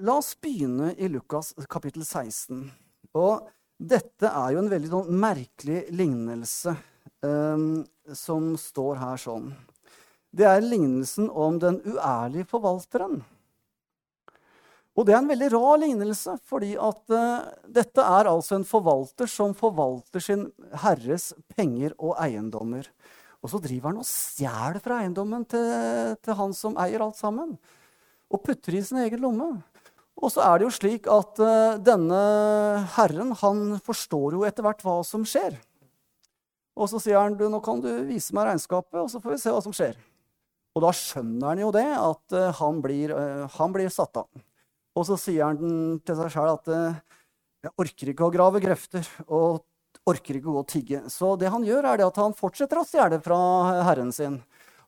la oss begynne i Lukas kapittel 16. Og dette er jo en veldig sånn merkelig lignelse um, som står her sånn. Det er lignelsen om den uærlige forvalteren. Og det er en veldig rar lignelse, fordi at uh, dette er altså en forvalter som forvalter sin herres penger og eiendommer. Og så driver han og stjeler fra eiendommen til, til han som eier alt sammen. Og putter i sin egen lomme. Og så er det jo slik at uh, denne herren han forstår jo etter hvert hva som skjer. Og så sier han du, nå kan du vise meg regnskapet, og så får vi se hva som skjer. Og da skjønner han jo det, at uh, han, blir, uh, han, blir, satt av. Og så sier han til seg sjøl at jeg orker ikke å grave grøfter og orker ikke å gå og tigge. Så det han gjør, er at han fortsetter å stjele fra herren sin.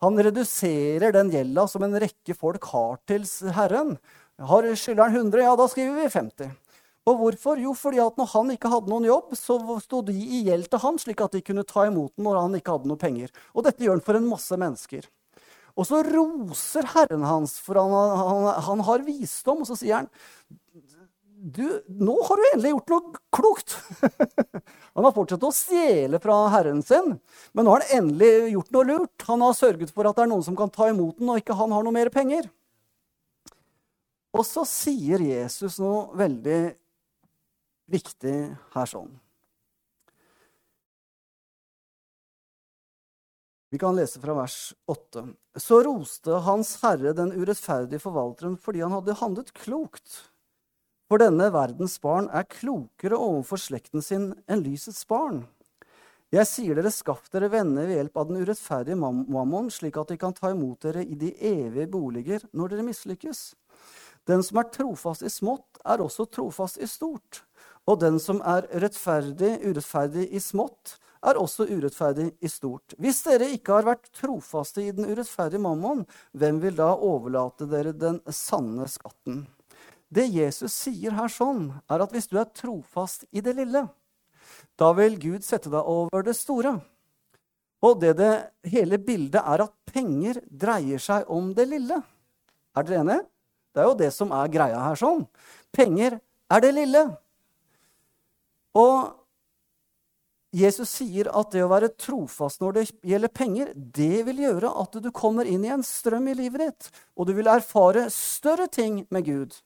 Han reduserer den gjelda som en rekke folk har til herren. Har skylderen 100, ja, da skriver vi 50. Og hvorfor? Jo, fordi at når han ikke hadde noen jobb, så sto de i gjeld til han, slik at de kunne ta imot den når han ikke hadde noe penger. Og dette gjør han for en masse mennesker. Og så roser Herren hans, for han, han, han har visdom, og så sier han du, nå har du endelig gjort noe klokt. han har fortsatt å stjele fra herren sin, men nå har han endelig gjort noe lurt. Han har sørget for at det er noen som kan ta imot den, og ikke han har noe mer penger. Og så sier Jesus noe veldig viktig her sånn. Vi kan lese fra vers 8. Så roste Hans Herre den urettferdige forvalteren fordi han hadde handlet klokt. For denne verdens barn er klokere overfor slekten sin enn lysets barn. Jeg sier dere, skaff dere venner ved hjelp av den urettferdige mammon, slik at de kan ta imot dere i de evige boliger når dere mislykkes. Den som er trofast i smått, er også trofast i stort. Og den som er rettferdig, urettferdig i smått, er også urettferdig i stort. Hvis dere ikke har vært trofaste i den urettferdige mammon, hvem vil da overlate dere den sanne skatten? Det Jesus sier her sånn, er at hvis du er trofast i det lille, da vil Gud sette deg over det store. Og det, det hele bildet er at penger dreier seg om det lille. Er dere enige? Det er jo det som er greia her sånn. Penger er det lille. Og Jesus sier at det å være trofast når det gjelder penger, det vil gjøre at du kommer inn i en strøm i livet ditt, og du vil erfare større ting med Gud.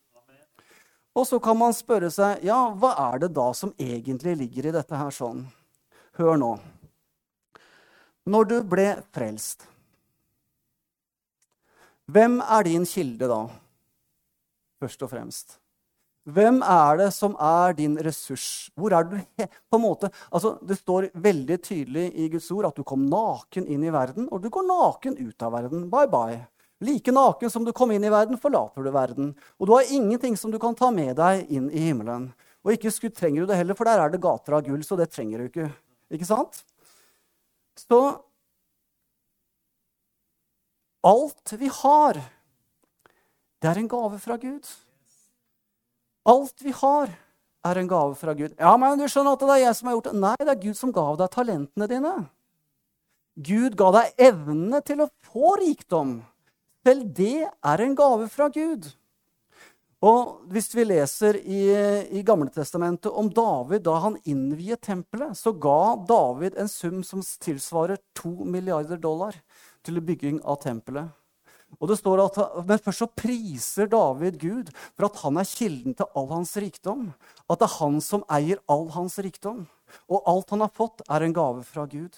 Og så kan man spørre seg ja, hva er det da som egentlig ligger i dette her sånn? Hør nå. Når du ble frelst, hvem er din kilde da? Først og fremst. Hvem er det som er din ressurs? Hvor er du på en måte, altså Det står veldig tydelig i Guds ord at du kom naken inn i verden, og du går naken ut av verden. Bye, bye. Like naken som du kom inn i verden, forlater du verden. Og du har ingenting som du kan ta med deg inn i himmelen. Og ikke trenger du det heller, for der er det gater av gull, så det trenger du ikke. Ikke sant? Så alt vi har, det er en gave fra Gud. Alt vi har, er en gave fra Gud. Ja, men du skjønner at det er jeg som har gjort det. Nei, det er Gud som gav deg talentene dine. Gud ga deg evnene til å få rikdom. Vel, det er en gave fra Gud. Og Hvis vi leser i, i Gamletestamentet om David da han innviet tempelet, så ga David en sum som tilsvarer to milliarder dollar til bygging av tempelet. Og det står at, Men først så priser David Gud for at han er kilden til all hans rikdom. At det er han som eier all hans rikdom. Og alt han har fått, er en gave fra Gud.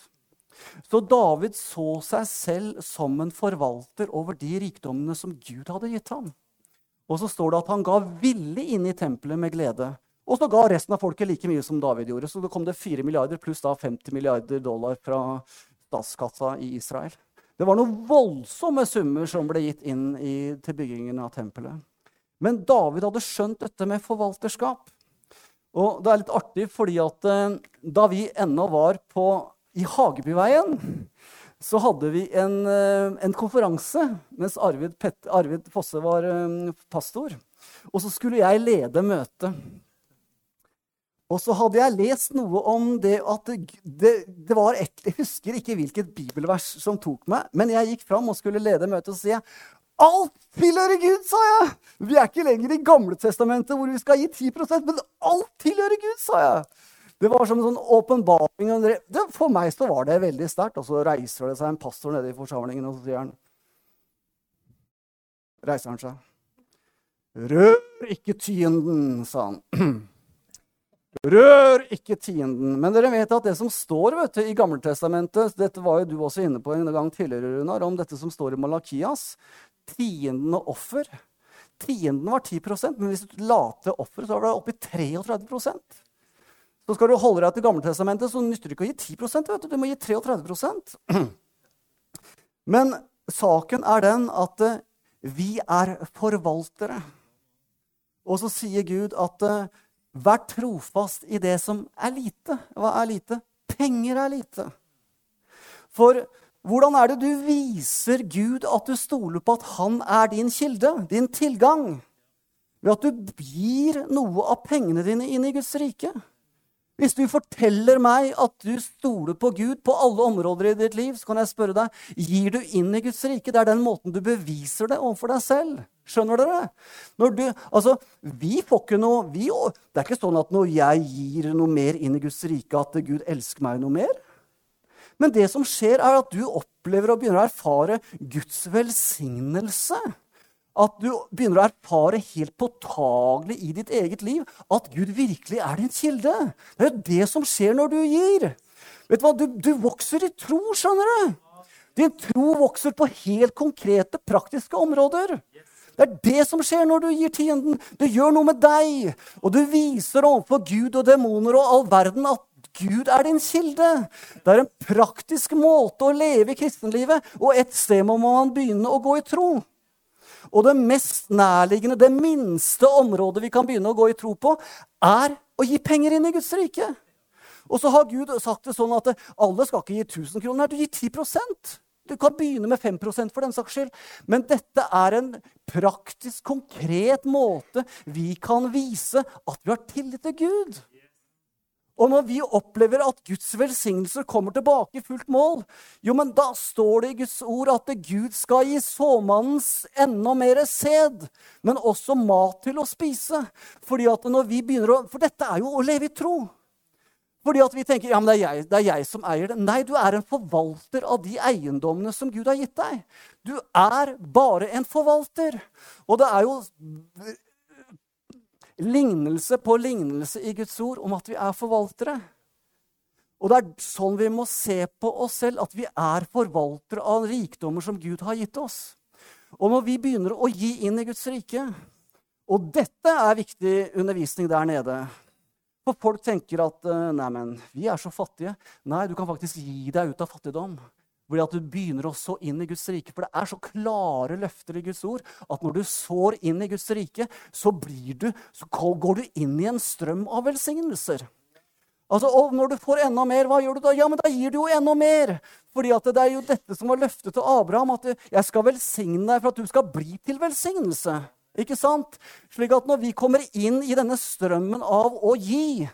Så David så seg selv som en forvalter over de rikdommene som Gud hadde gitt ham. Og så står det at han ga villig inn i tempelet med glede. Og så ga resten av folket like mye som David gjorde. Så det kom det 4 milliarder pluss da 50 milliarder dollar fra statskassa i Israel. Det var noen voldsomme summer som ble gitt inn i, til byggingen av tempelet. Men David hadde skjønt dette med forvalterskap. Og det er litt artig, fordi at eh, da vi ennå var på i Hagebyveien så hadde vi en, eh, en konferanse mens Arvid, Pet, Arvid, Fosse var eh, pastor. Og så skulle jeg lede møtet. Og så hadde jeg lest noe om det at det, det, var et Jeg husker ikke hvilket bibelvers som tok meg, men jeg gikk fram og skulle lede møtet, og jeg Alt tilhører Gud, sa jeg! Vi er ikke lenger i Gamle testamentet hvor vi skal gi 10% men alt tilhører Gud, sa jeg. Det var som en sånn åpenbaring. For meg så var det veldig sterkt. Og så reiser det seg en pastor nede i forsamlingen, og så sier han Reiser han seg. Rør ikke tyenden, sa han. Rør ikke tienden. Men dere vet at det som står du, i Gammeltestamentet Dette var jo du også inne på en gang tidligere, Runar, om dette som står i Malakias. Tienden og offer. Tienden var 10% men hvis du la til offeret, så var det oppi 33% Så skal du holde deg til Gammeltestamentet, så nytter det ikke å gi 10 vet du. du må gi 33% Men saken er den at eh, vi er forvaltere. Og så sier Gud at eh, Vær trofast i det som er lite. Hva er lite? Penger er lite. For hvordan er det du viser Gud at du stoler på at han er din kilde, din tilgang? Ved at du gir noe av pengene dine inn i Guds rike. Hvis du forteller meg at du stoler på Gud på alle områder i ditt liv, så kan jeg spørre deg gir du inn i Guds rike. Det er den måten du beviser det overfor deg selv. Skjønner dere? Du, altså, vi får ikke noe vi, Det er ikke sånn at når jeg gir noe mer inn i Guds rike, at Gud elsker meg noe mer. Men det som skjer, er at du opplever og begynner å erfare Guds velsignelse at du begynner å erfare helt påtagelig i ditt eget liv at Gud virkelig er din kilde. Det er jo det som skjer når du gir. Vet Du hva? Du, du vokser i tro, skjønner du. Din tro vokser på helt konkrete, praktiske områder. Det er det som skjer når du gir tienden. Det gjør noe med deg. Og du viser overfor Gud og demoner og all verden at Gud er din kilde. Det er en praktisk måte å leve i kristenlivet, og et sted må man begynne å gå i tro. Og det mest nærliggende, det minste området vi kan begynne å gå i tro på, er å gi penger inn i Guds rike. Og så har Gud sagt det sånn at alle skal ikke gi 1000 kroner. Du gir 10% Du kan begynne med 5% for den saks skyld. Men dette er en praktisk, konkret måte vi kan vise at vi har tillit til Gud. Og når vi opplever at Guds velsignelse kommer tilbake i fullt mål, jo, men da står det i Guds ord at Gud skal gi såmannens enda mer sæd, men også mat til å spise. Fordi at når vi begynner å, For dette er jo å leve i tro. Fordi at vi tenker ja, men det er, jeg, det er jeg som eier det. Nei, du er en forvalter av de eiendommene som Gud har gitt deg. Du er bare en forvalter. Og det er jo lignelse på lignelse i Guds ord om at vi er forvaltere. Og det er sånn vi må se på oss selv, at vi er forvaltere av rikdommer som Gud har gitt oss. Og når vi begynner å gi inn i Guds rike Og dette er viktig undervisning der nede. For folk tenker at 'neimen, vi er så fattige. Nei, du kan faktisk gi deg ut av fattigdom. Fordi at du begynner å så inn i Guds rike. For det er så klare løfter i Guds ord at når du sår inn i Guds rike, så, du, så går du inn i en strøm av velsignelser. Altså, og når du får enda mer, hva gjør du da? Ja, men da gir du jo enda mer. Fordi at det er jo dette som var løftet til Abraham, at jeg skal velsigne deg for at du skal bli til velsignelse. Ikke sant? Slik at når vi kommer inn i denne strømmen av å gi,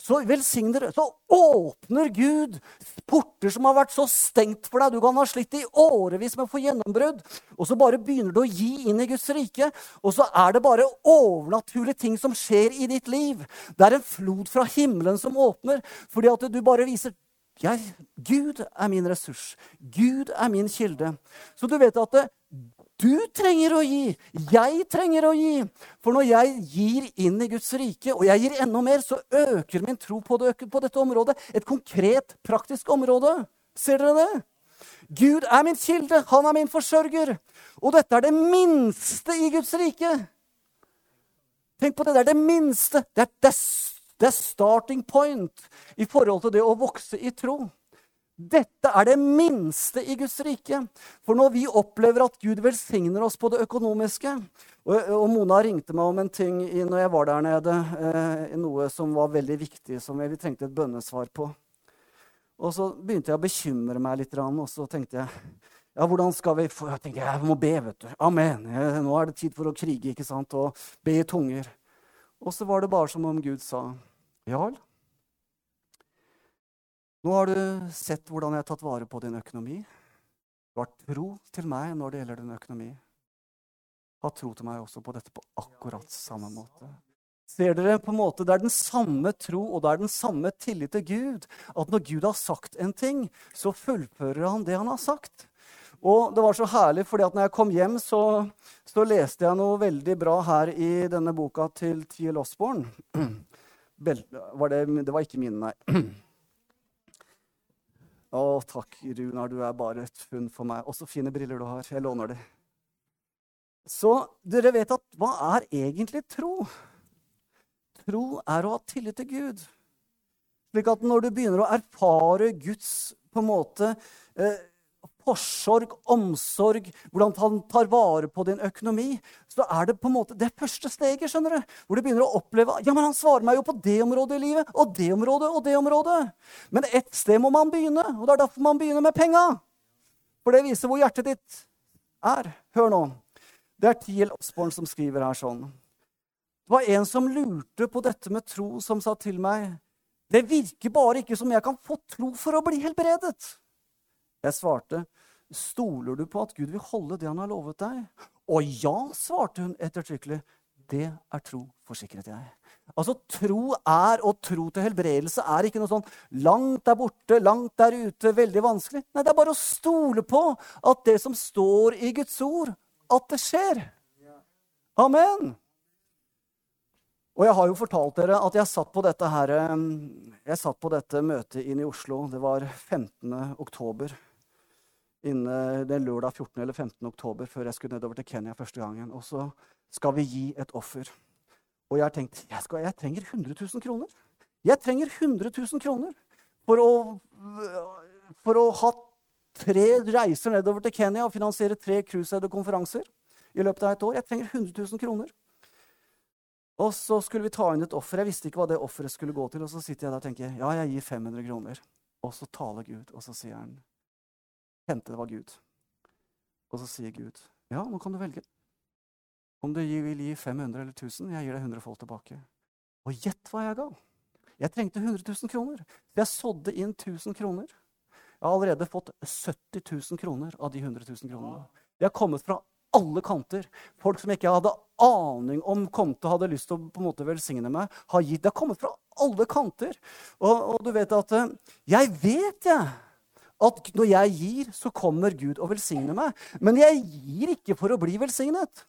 så velsigner Så åpner Gud porter som har vært så stengt for deg. Du kan ha slitt i årevis med å få gjennombrudd. Og så bare begynner du å gi inn i Guds rike, og så er det bare overnaturlige ting som skjer i ditt liv. Det er en flod fra himmelen som åpner, fordi at du bare viser jeg, Gud er min ressurs. Gud er min kilde. Så du vet at det, du trenger å gi. Jeg trenger å gi. For når jeg gir inn i Guds rike, og jeg gir enda mer, så øker min tro på, det, på dette området. Et konkret, praktisk område. Ser dere det? Gud er min kilde. Han er min forsørger. Og dette er det minste i Guds rike. Tenk på det. Det er det minste. Det er, det, det er starting point i forhold til det å vokse i tro. Dette er det minste i Guds rike. For når vi opplever at Gud velsigner oss på det økonomiske Og, og Mona ringte meg om en ting når jeg var der nede, eh, noe som var veldig viktig, som vi trengte et bønnesvar på. Og så begynte jeg å bekymre meg litt, og så tenkte jeg ja, hvordan skal vi få Jeg tenkte, jeg må be, vet du. Amen. Nå er det tid for å krige ikke sant? og be i tunger. Og så var det bare som om Gud sa, Jarl, nå har du sett hvordan jeg har tatt vare på din økonomi. Du har tro til meg når det gjelder din økonomi. har tro til meg også på dette på akkurat samme måte. Ser dere på en måte, Det er den samme tro og det er den samme tillit til Gud. At når Gud har sagt en ting, så fullfører han det han har sagt. Og det var så herlig, fordi at når jeg kom hjem, så, så leste jeg noe veldig bra her i denne boka til T.L. Osborne. Det, det var ikke mine, nei. Å, takk, Runar, du er bare et funn for meg. Og så fine briller du har. Jeg låner de. Så dere vet at hva er egentlig tro? Tro er å ha tillit til Gud. Slik at når du begynner å erfare Guds på en måte eh, forsorg, omsorg, hvordan han tar vare på din økonomi, så er det på en måte det første steget. skjønner du, Hvor du begynner å oppleve ja, men han svarer meg jo på det området i livet, og det området og det området. Men ett sted må man begynne, og det er derfor man begynner med penga. For det viser hvor hjertet ditt er. Hør nå. Det er Tiel Osborn som skriver her sånn. Det var en som lurte på dette med tro, som sa til meg Det virker bare ikke som jeg kan få tro for å bli helbredet. Jeg svarte, stoler du på at Gud vil holde det han har lovet deg? Og ja, svarte hun ettertrykkelig. Det er tro, forsikret jeg. Altså, Tro er, og tro til helbredelse er ikke noe sånn langt der borte, langt der ute, veldig vanskelig. Nei, det er bare å stole på at det som står i Guds ord, at det skjer. Amen. Og jeg har jo fortalt dere at jeg satt på dette, her, jeg satt på dette møtet inne i Oslo. Det var 15. oktober. Inne den lørdag 14. eller 15. oktober før jeg skulle nedover til Kenya første gangen. Og så skal vi gi et offer. Og jeg har tenkt jeg, skal, jeg trenger 100 000 kroner. Jeg trenger 100 000 kroner for å, for å ha tre reiser nedover til Kenya og finansiere tre cruiseede konferanser i løpet av et år. Jeg trenger 100 000 kroner. Og så skulle vi ta inn et offer. Jeg visste ikke hva det offeret skulle gå til. Og så sitter jeg der og tenker ja, jeg gir 500 kroner. Og så taler Gud, og så sier han Kjente det var Gud. Og så sier Gud ja, nå kan du velge. Om du vil gi 500 eller 1000, jeg gir deg 100 folk tilbake. Og gjett hva jeg ga! Jeg trengte 100 000 kroner. Jeg sådde inn 1000 kroner. Jeg har allerede fått 70 000 kroner av de 100 000 kronene. De har kommet fra alle kanter. Folk som ikke hadde aning om kom til hadde lyst til å på en måte velsigne meg, har gitt. Det har kommet fra alle kanter. Og, og du vet at eh, Jeg vet, jeg. At når jeg gir, så kommer Gud og velsigner meg. Men jeg gir ikke for å bli velsignet.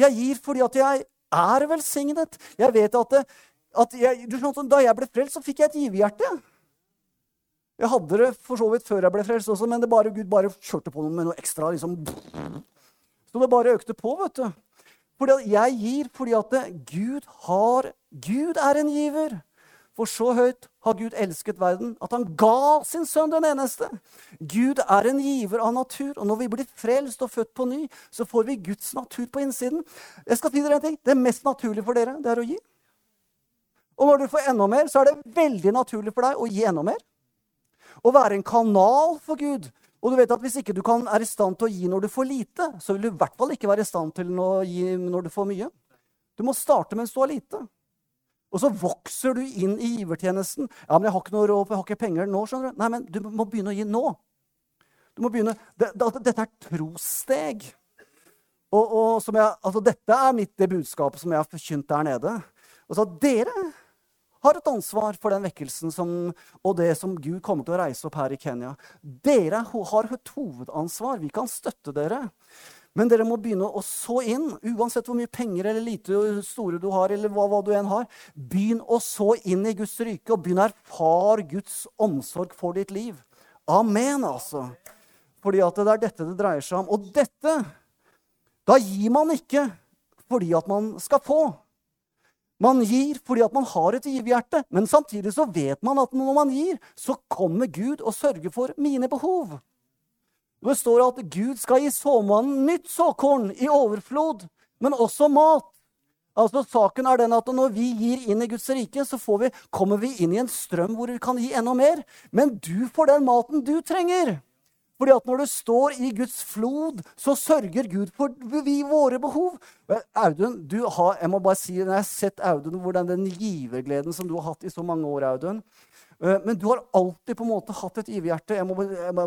Jeg gir fordi at jeg er velsignet. Jeg vet at, at jeg, Da jeg ble frelst, så fikk jeg et giverhjerte. Jeg hadde det for så vidt før jeg ble frelst også, men det bare, Gud bare kjørte på med noe ekstra. liksom. Så det bare økte på, vet du. Fordi jeg gir fordi at Gud har Gud er en giver. For så høyt har Gud elsket verden at han ga sin sønn den eneste. Gud er en giver av natur, og når vi blir frelst og født på ny, så får vi Guds natur på innsiden. Jeg skal si dere en ting. Det mest naturlige for dere, det er å gi. Og når du får enda mer, så er det veldig naturlig for deg å gi enda mer. Å være en kanal for Gud. Og du vet at Hvis ikke du kan, er i stand til å gi når du får lite, så vil du i hvert fall ikke være i stand til å gi når du får mye. Du må starte mens du har lite. Og så vokser du inn i givertjenesten. Ja, men jeg har ikke noe råd, jeg har ikke penger nå. skjønner Du Nei, men du må begynne å gi nå. Du må begynne, det, Dette er trossteg. Og, og jeg, altså, dette er mitt det budskapet som jeg har forkynt der nede. Og så Dere har et ansvar for den vekkelsen som, og det som Gud kommer til å reise opp her i Kenya. Dere har et hovedansvar. Vi kan støtte dere. Men dere må begynne å så inn, uansett hvor mye penger eller lite store du har. eller hva, hva du enn har. Begynn å så inn i Guds rike, og begynn å erfare Guds omsorg for ditt liv. Amen, altså. Fordi at det er dette det dreier seg om. Og dette Da gir man ikke fordi at man skal få. Man gir fordi at man har et giverhjerte, men samtidig så vet man at når man gir, så kommer Gud og sørger for mine behov. Det står at Gud skal gi såmannen nytt såkorn i overflod, men også mat. Altså Saken er den at når vi gir inn i Guds rike, så vi, kommer vi inn i en strøm hvor vi kan gi enda mer. Men du får den maten du trenger. Fordi at når du står i Guds flod, så sørger Gud for vi, våre behov. Audun, du har, jeg må bare si, når jeg har sett Audun, hvordan den givergleden som du har hatt i så mange år, Audun eh, Men du har alltid på en måte hatt et giverhjerte. Jeg må,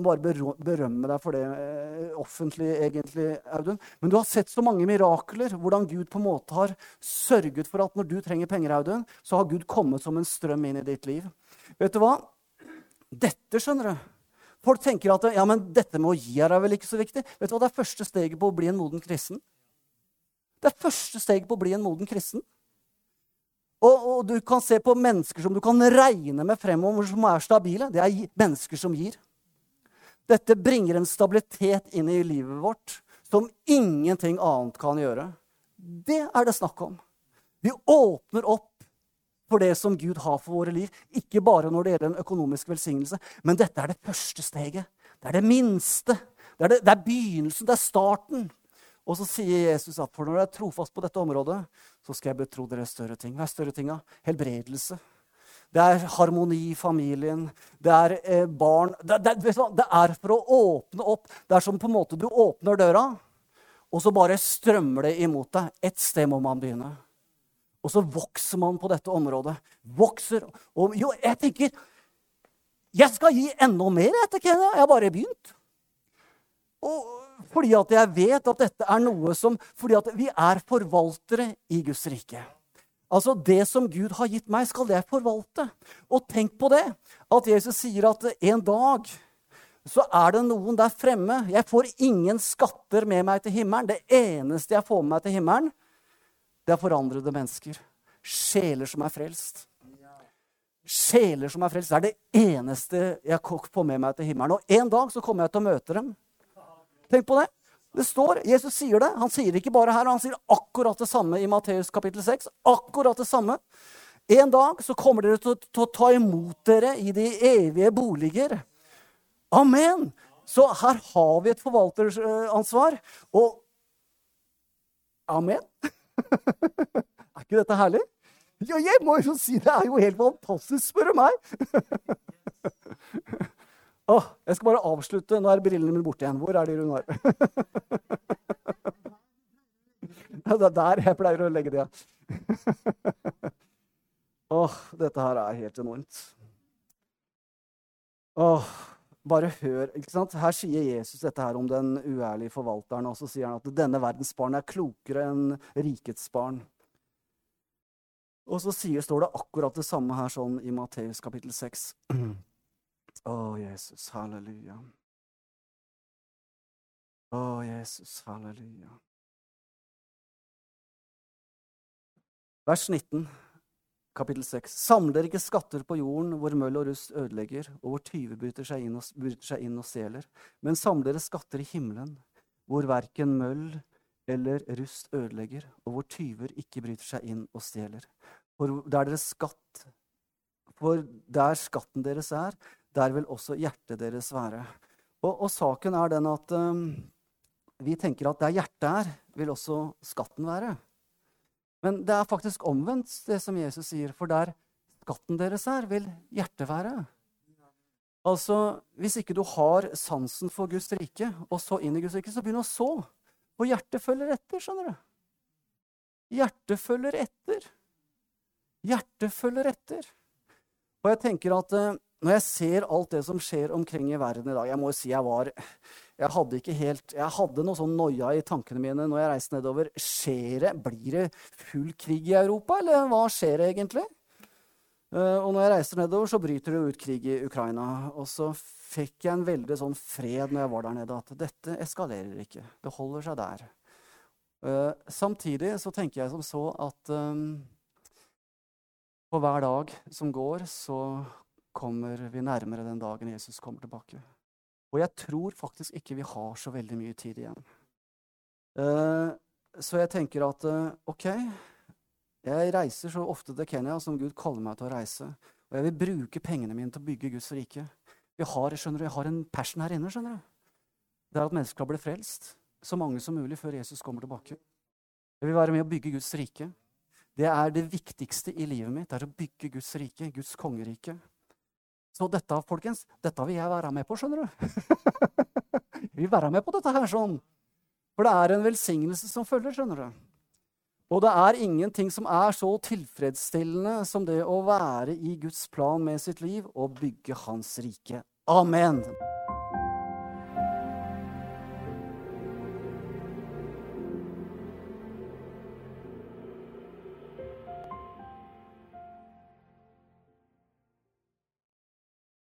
bare berømme deg for det eh, offentlig, egentlig, Audun. Men du har sett så mange mirakler, hvordan Gud på en måte har sørget for at når du trenger penger, Audun, så har Gud kommet som en strøm inn i ditt liv. Vet du hva? Dette, skjønner du Folk tenker at ja, men dette med å gi er vel ikke så viktig. Vet du hva det er første steget på å bli en moden kristen? Det er første steget på å bli en moden kristen. Og, og, du kan se på mennesker som du kan regne med fremover, som er stabile. Det er mennesker som gir. Dette bringer en stabilitet inn i livet vårt som ingenting annet kan gjøre. Det er det snakk om. Vi åpner opp for det som Gud har for våre liv. Ikke bare når det gjelder en økonomisk velsignelse, men dette er det første steget. Det er det minste. Det er, det, det er begynnelsen, det er starten. Og så sier Jesus at for når du er trofast på dette området, så skal jeg betro dere større ting. Hva er større tinga? Helbredelse. Det er harmoni i familien. Det er eh, barn det, det, det, er for å åpne opp. Det er som på en måte du åpner døra, og så bare strømmer det imot deg. Et sted må man begynne. Og så vokser man på dette området. Vokser. Og jo, jeg tenker Jeg skal gi enda mer etter Kenya. Jeg har bare begynt. Og fordi at jeg vet at dette er noe som Fordi at vi er forvaltere i Guds rike. Altså, Det som Gud har gitt meg, skal jeg forvalte. Og tenk på det, at Jesus sier at en dag så er det noen der fremme. Jeg får ingen skatter med meg til himmelen. Det eneste jeg får med meg til himmelen, det er forandrede mennesker. Sjeler som er frelst. Sjeler som er frelst. Det er det eneste jeg får med meg til himmelen. Og en dag så kommer jeg til å møte dem. Tenk på det. Det står, Jesus sier det. Han sier det ikke bare her, han sier akkurat det samme i Matteus kapittel 6. Akkurat det samme. En dag så kommer dere til, til å ta imot dere i de evige boliger. Amen! Så her har vi et forvalteransvar. Og Amen. er ikke dette herlig? Ja, jeg må jo si det er jo helt fantastisk, spør du meg. Åh, jeg skal bare avslutte. Nå er brillene mine borte igjen. Hvor er de, Runar? det er der jeg pleier å legge de. Åh, dette her er helt enormt. Åh, bare hør. ikke sant? Her sier Jesus dette her om den uærlige forvalteren. Og så sier han at denne verdens barn er klokere enn rikets barn. Og så sier, står det akkurat det samme her sånn i Matteus kapittel 6. Å, Jesus, halleluja. Å, Jesus, halleluja. Vers 19 kapittel 6. Samle dere ikke skatter på jorden hvor møll og rust ødelegger, og hvor tyver bryter seg inn og, seg inn og stjeler, men samle dere skatter i himmelen, hvor verken møll eller rust ødelegger, og hvor tyver ikke bryter seg inn og stjeler. For der deres skatt For der skatten deres er, der vil også hjertet deres være. Og, og saken er den at um, vi tenker at der hjertet er, vil også skatten være. Men det er faktisk omvendt, det som Jesus sier. For der skatten deres er, vil hjertet være. Altså, Hvis ikke du har sansen for Guds rike, og så inn i Guds rike, så begynn å så. Og hjertet følger etter, skjønner du. Hjertet følger etter. Hjertet følger etter. Og jeg tenker at eh, når jeg ser alt det som skjer omkring i verden i dag Jeg må jo si jeg var jeg hadde ikke helt, jeg hadde noe sånn noia i tankene mine når jeg reiste nedover. Skjer det, Blir det full krig i Europa, eller hva skjer egentlig? Uh, og når jeg reiser nedover, så bryter det ut krig i Ukraina. Og så fikk jeg en veldig sånn fred når jeg var der nede, at dette eskalerer ikke. Det holder seg der. Uh, samtidig så tenker jeg som så at um, på hver dag som går, så kommer vi nærmere den dagen Jesus kommer tilbake. Og jeg tror faktisk ikke vi har så veldig mye tid igjen. Uh, så jeg tenker at uh, OK, jeg reiser så ofte til Kenya som Gud kaller meg til å reise. Og jeg vil bruke pengene mine til å bygge Guds rike. Jeg har, skjønner du, jeg har en passion her inne. skjønner du. Det er at mennesker skal bli frelst. Så mange som mulig før Jesus kommer tilbake. Jeg vil være med å bygge Guds rike. Det er det viktigste i livet mitt. Det er å bygge Guds rike, Guds kongerike. Så dette folkens, dette vil jeg være med på, skjønner du. Jeg vil være med på dette her sånn. For det er en velsignelse som følger, skjønner du. Og det er ingenting som er så tilfredsstillende som det å være i Guds plan med sitt liv og bygge Hans rike. Amen.